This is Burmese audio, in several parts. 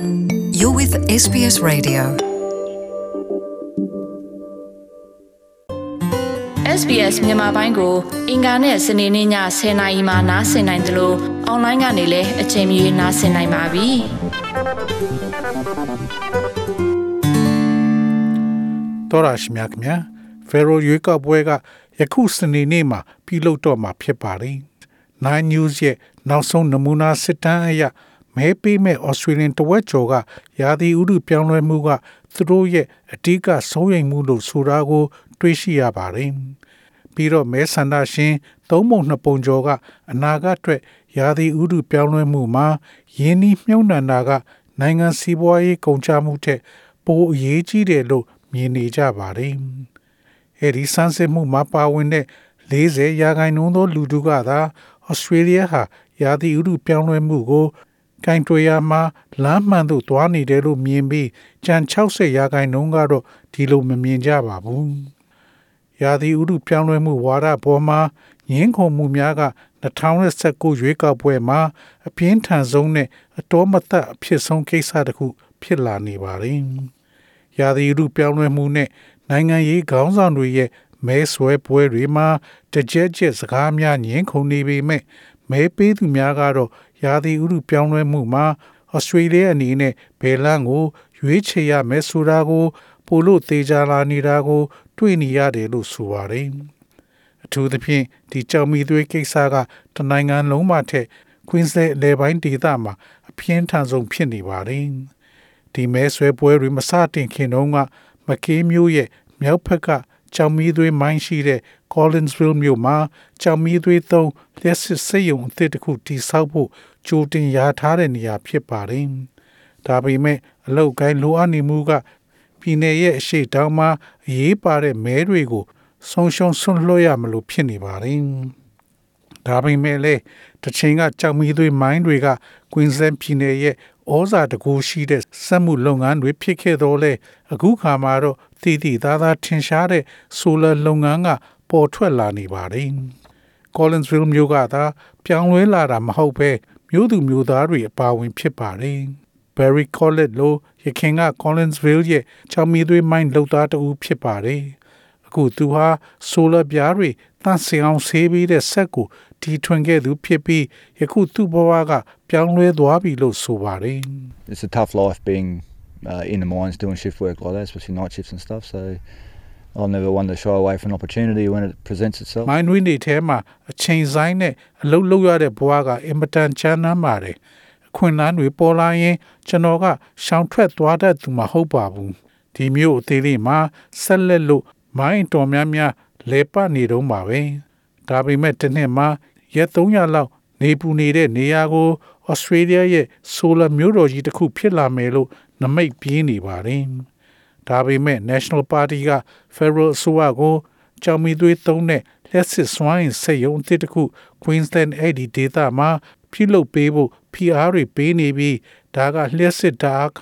You're with SBS Radio. SBS မြန်မာပိုင်းကို အင်ကာနဲ့စနေနေ့ည10:00နာရီမှနားဆင်နိုင်တယ်လို့အွန်လိုင်းကနေလည်းအချိန်မီနားဆင်နိုင်ပါပြီ။တော်ရရှိမြခင်ဗျာဖယ်ရိုရွေးကောက်ပွဲကယခုစနေနေ့မှာပြုလုပ်တော့မှာဖြစ်ပါတယ်။ Nine News ရဲ့နောက်ဆုံးနမူနာစစ်တမ်းအရ မဲပေးမဲ့ Australian တဝက်ကျော်ကရာသီဥတုပြောင်းလဲမှုကသူတို့ရဲ့အဓိကဆုံးရိမ်မှုလို့ဆိုတာကို တွေးရှိရပါတယ်။ပြီးတော့မဲဆန္ဒရှင်သုံးပုံနှစ်ပုံကျော်ကအနာဂတ်အတွက်ရာသီဥတုပြောင်းလဲမှုမှာယင်းနှီးမြှုပ်နှံတာက နိုင်ငံစီးပွားရေးကုန်ကျမှုထက်ပိုအရေးကြီးတယ်လို့မြင်နေကြပါတယ်။အဲဒီစမ်းစစ်မှုမှာပါဝင်တဲ့40ရာခိုင်နှုန်းသောလူထုကသာဩစတြေးလျဟာရာသီဥတုပြောင်းလဲမှုကို ကင်တွယ်ရမှာလမ်းမှန်သို့သွားနေတယ်လို့မြင်ပြီးကြံ60ရာခိုင်နှုန်းကတော့ဒီလိုမမြင်ကြပါဘူး။ရာသီဥတုပြောင်းလဲမှုဝါဒပေါ်မှာငင်းခုန်မှုများက2019ရွေးကောက်ပွဲမှာအပြင်းထန်ဆုံးနဲ့အတော်မသက်အဖြစ်ဆုံးကိစ္စတစ်ခုဖြစ်လာနေပါတယ်။ရာသီဥတုပြောင်းလဲမှုနဲ့နိုင်ငံရေးခေါင်းဆောင်တွေရဲ့မဲဆွဲပွဲတွေမှာတကြက်ကြက်စကားများညင်းခုန်နေပေမဲ့မဲပေးသူများကတော့ ရာသီဥတုပြောင်းလဲမှုမှာဩစတြေးလျအနေနဲ့ဘယ်လန်းကို ရွေးချယ်ရမယ်ဆိုတာကို ပိုလို့သေးကြလာနေတာကို တွေ့နေရတယ်လို့ဆိုပါတယ်။အထူးသဖြင့်ဒီကြောင်မီသွေးကိစ္စကတနိုင်ငံလုံးမှာထက် Queensland လေပိုင်းဒေသမှာအပြင်းထန်ဆုံးဖြစ်နေပါတယ်။ဒီမဲဆွဲပွဲတွေမစတင်ခင်တုန်းကမကေးမျိုးရဲ့မြောက်ဘက်က ကြောင်မီသွေးမိုင်းရှိတဲ့ Collinsville မြို့မှာကြောင်မီသွေးသုံးလျှက်စစ်စိတ်ယုံအသစ်တစ်ခုတည်ဆောက်ဖို့ကြိုတင်ရာထားတဲ့နေရာဖြစ်ပါတယ်။ဒါပေမဲ့အလောက်ကိုင်းလိုအပ်နေမှုကပြည်내ရဲ့အရှိတောင်မှာအရေးပါတဲ့မဲတွေကိုဆုံးရှုံးဆွန့်လွှတ်ရမလို့ဖြစ်နေပါတယ်။ ဒါပေမဲ့လည်းတချိန်ကကြောင်မီသွေးမိုင်းတွေက Queensland ပြည်နယ်ရဲ့ဩဇာတကူရှိတဲ့စက်မှုလုပ်ငန်းတွေဖြစ်ခဲ့တော့လဲအခုခါမှာတော့တည်တည်သားသားထင်ရှားတဲ့ solar လုပ်ငန်းကပေါ်ထွက်လာနေပါတယ်။ Collinsville မြို့ကသာပြောင်းလဲလာတာမဟုတ်ပဲမြို့သူမြို့သားတွေအပါဝင်ဖြစ်ပါတယ်။ Barry Collett လို့ရခင်က Collinsville ရဲ့ချောင်မီသွေးမိုင်းလုပ်သားတဦးဖြစ်ပါတယ်။ အခုသူဟာ solar ပြားတွေတန့်စင်အောင်ဆေးပြီးတဲ့ဆက်ကိုတီထွင်ခဲ့သူဖြစ်ပြီးယခုသူ့ဘဝကပြောင်းလဲသွားပြီလို့ဆိုပါတယ် It's a tough life being uh, in the mines doing shift work like that, especially night shifts and stuff. So I'll never want to shy away from an opportunity when it presents itself. မိုင်းဝင်းတွေထဲမှာအချိန်ဆိုင်နဲ့အလုပ်လုပ်ရတဲ့ဘဝကအင်မတန်ချမ်းသာပါတယ်အခွင့်အလမ်းတွေပေါ်လာရင်ကျွန်တော်ကရှောင်ထွက်သွားတတ်သူမဟုတ်ပါဘူးဒီမျိုးအသေးလေးမှာဆက်လက်လို့ မိုင်းတော်များများလဲပတ်နေတော့မှာပဲဒါပေမဲ့တစ်နှစ်မှာရက်300လောက်နေပူနေတဲ့နေရာကိုဩစတြေးလျရဲ့ဆိုလာမျိုးတော်ကြီးတစ်ခုဖြစ်လာမယ်လို့နမိတ်ပြင်းနေပါတယ်။ဒါပေမဲ့ National Party က Federal အစိုးရကိုကြောင်မီသွေးသုံးတဲ့လက်စစ်စွမ်းအင်စေယုံတစ်ခု Queensland အဲ့ဒီဒေသမှာပြုလုပ်ပေးဖို့ PR တွေပေးနေပြီးဒါကလျှက်စစ်ဓာတ်အခ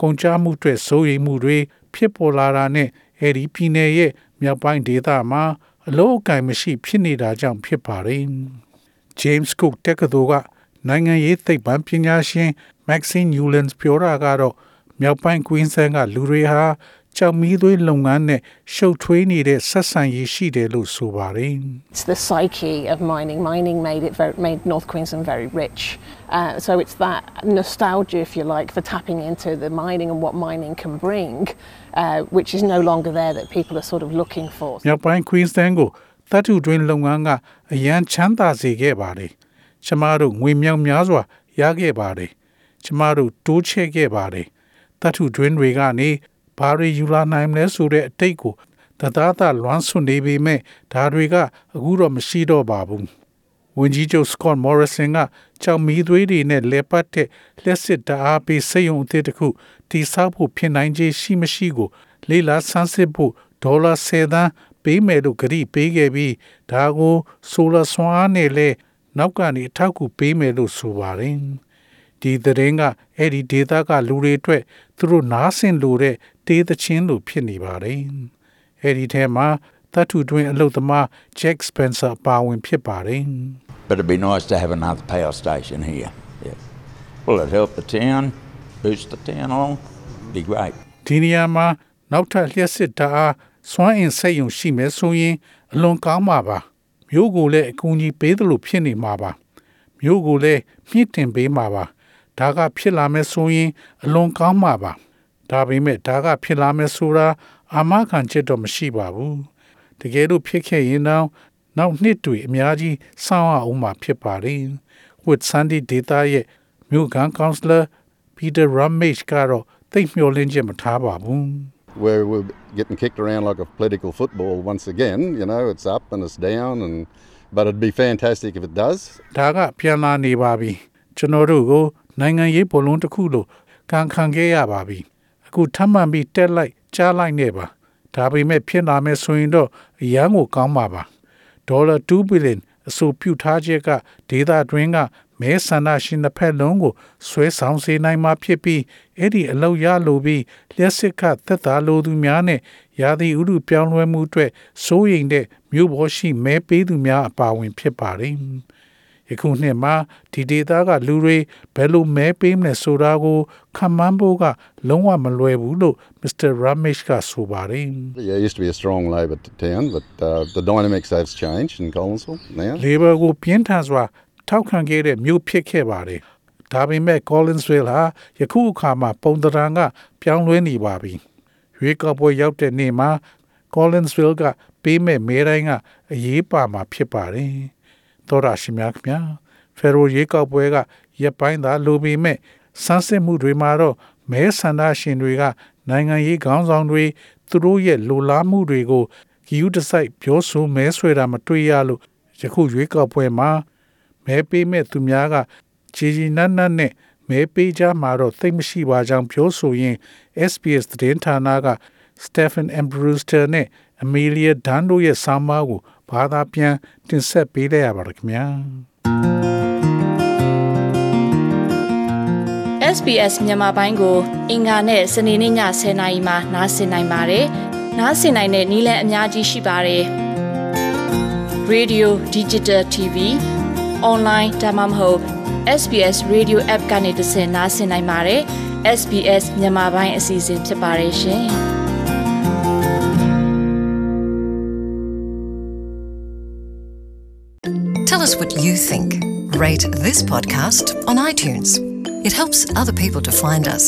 ကုန်ကြမှုတွေစိုးရိမ်မှုတွေဖြစ်ပေါ်လာတာနဲ့ အဲ့ဒီပြည်နယ်ရဲ့မြောက်ပိုင်းဒေသမှာအလို့အကင်မရှိ ဖြစ်နေတာကြောင့်ဖြစ်ပါတယ်။ James Cook တက္ကသိုလ်ကနိုင်ငံရေးသိပ္ပံပညာရှင် Maxine Newlands ပြောတာကတော့မြောက်ပိုင်း Queensland ကလူတွေဟာကြောင်မီးသွေးလုပ်ငန်းနဲ့ရှုပ်ထွေးနေတဲ့ဆက်ဆံရေးရှိတယ်လို့ဆိုပါတယ် It's the psyche of mining. Mining made it very, made North Queensland very rich. Uh, so it's that nostalgia, if you like, for tapping into the mining and what mining can bring, uh, which is no longer there that people are sort of looking for. မြောက်ပိုင်း Queensland ကိုတတ်ထူတွင်းလုပ်ငန်းကအရန်ချမ်းသာစေခဲ့ပါတယ်။ကျမတို့ငွေမြောက်များစွာရခဲ့ပါတယ်။ကျမတို့တိုးချဲ့ခဲ့ပါတယ်။တတ်ထူတွင်းတွေကနေဘာတွေယူလာနိုင်မလဲဆိုတဲ့အတိတ်ကိုတသားသားလွမ်းဆွနေပေမဲ့ဒါတွေကအခုတော့မရှိတော့ပါဘူး။ဝန်ကြီးချုပ် Scott Morrison ကကြောင်မီးသွေးတွေနဲ့လက်ပတ်တဲ့လက်စစ်တအားပေးစိတ်ယုံအသစ်တစ်ခု တိဆောက်ဖို့ဖြစ်နိုင်ခြေရှိမရှိကိုလေးလာဆန်းစစ်ဖို့ဒေါ်လာ10သန်းပေးမယ်လို့ကြေပေးခဲ့ပြီးဒါကိုဆိုလာစွမ်းနဲ့လဲနောက်ကနေအထောက်အကူပေးမယ်လို့ဆိုပါတယ်။ဒီသတင်းကအဲ့ဒီဒေတာကလူတွေအတွက်သူတို့နားဆင်လို့တဲ့တေးသချင်းလိုဖြစ်နေပါတယ်။အဲ့ဒီထဲမှာတတ်ထူတွင်အလုတ်သမား Jack Spencer ပါဝင်ဖြစ်ပါတယ်။ But it'd be nice to have another power station here. Yeah. Well, it'd help the town. Boost the town along, be great. ဒီနေရာမှာနောက်ထပ်လျှက်စစ်ဓာတ်အားစွမ်းအင်ဆက်ယုံရှိမယ်ဆိုရင်အလွန်ကောင်းမှာပါမျိုးကိုလည်းအကူအညီပေးသလိုဖြစ်နေမှာပါမျိုးကိုလည်းမြင့်တင်ပေးမှာပါဒါကဖြစ်လာမယ်ဆိုရင်အလွန်ကောင်းမှာပါဒါပေမဲ့ဒါကဖြစ်လာမယ်ဆိုတာအာမခံချက်တော့မရှိပါဘူးတကယ်လို့ဖြစ်ခဲ့ရင်တော့နောက်နှစ်တွေအများကြီးစောင့်အောင်မှာဖြစ်ပါလိမ့် with Sandy Data ရဲ့မြို့ကန် counselor Peter Ramage ကတော့သိပ်မျှော်လင့်ချက်မထားပါဘူး where we're getting kicked around like a political football once again. You know, it's up and it's down, and but it'd be fantastic if it does. ဒါကပြန်လာနေပါပြီကျွန်တော်တို့ကိုနိုင်ငံရေးဘလုံးတစ်ခုလိုကန်ခံခဲ့ရပါပြီအခုထပ်မံပြီးတက်လိုက်ကြားလိုက်နေပါဒါပေမဲ့ဖြစ်လာမယ်ဆိုရင်တော့အရန်ကိုကောင်းပါပါဒေါ်လာ2ဘီလီယံအဆိုပြုထားချက်ကဒေတာတွင်းက မဲဆန္ဒရှင်တစ်ဖက်လုံးကိုဆွဲဆောင်စေနိုင်မှာဖြစ်ပြီးအဲ့ဒီအလောက်ရလိုပြီးလျှက်စစ်ခသက်သာလိုသူများနဲ့ရာသီဥတုပြောင်းလဲမှုအတွက်စိုးရိမ်တဲ့မြို့ပေါ်ရှိမဲပေးသူများအပါအဝင်ဖြစ်ပါတယ်ယခုနှစ်မှာဒီဒေတာကလူတွေဘယ်လိုမဲပေးမလဲဆိုတာကိုခံမှန်းဖို့ကလုံးဝမလွယ်ဘူးလို့ Mr. Ramesh ကဆိုပါတယ် Yeah, it used to be a strong Labor t- town, but uh, the dynamics have changed in Collinsville now. Labor ကိုပြင်းထန်စွာ ထောက်ခံခဲ့တဲ့မြို့ဖြစ်ခဲ့ပါတယ်။ဒါပေမဲ့ Collinsville ဟာယခုအခါမှာပုံသဏ္ဍာန်ကပြောင်းလဲနေပါပြီ။ရွေးကောက်ပွဲရောက်တဲ့နေ့မှာ Collinsville ကပေးမဲ့မဲတိုင်းကအရေးပါမှာဖြစ်ပါတယ်။သောရရှိမြခင်ဗျာဖယ်ရိုရွေးကောက်ပွဲကရပ်ပိုင်းသာလိုပေမဲ့စမ်းစစ်မှုတွေမှာတော့မဲဆန္ဒရှင်တွေက နိုင်ငံရေးခေါင်းဆောင်တွေသူတို့ရဲ့လိုလားမှုတွေကိုဂီယူတစိုက်ပြောဆိုမဲဆွဲတာမတွေ့ရလို့ယခုရွေးကောက်ပွဲမှာ မဲပေးမဲ့သူများကဂျီဂျီနတ်နတ်နဲ့မဲပေးကြမှာတော့သိပ်မရှိပါကြောင်းပြောဆိုရင် SPS သတင်းဌာနက Stephen Ambrewster နဲ့ Amelia Dan တို့ရဲ့ဆောင်းပါးကိုဘာသာပြန်တင်ဆက်ပေးလိုက်ရပါတယ်ခင်ဗျာ SBS မြန်မာပိုင်းကို အင်ကာနဲ့စနေနေ့ည10:00နာရီမှနားဆင်နိုင်ပါတယ်။နားဆင်နိုင်တဲ့နည်းလမ်းအများကြီးရှိပါတယ်။ Radio Digital TV Online ဒါမှမဟုတ် SBS Radio App ကနေတဆင့်နားဆင်နိုင်ပါတယ်။ SBS မြန်မာပိုင်းအစီအစဉ်ဖြစ်ပါတယ်ရှင်။ Tell us what you think. Rate this podcast on iTunes. It helps other people to find us.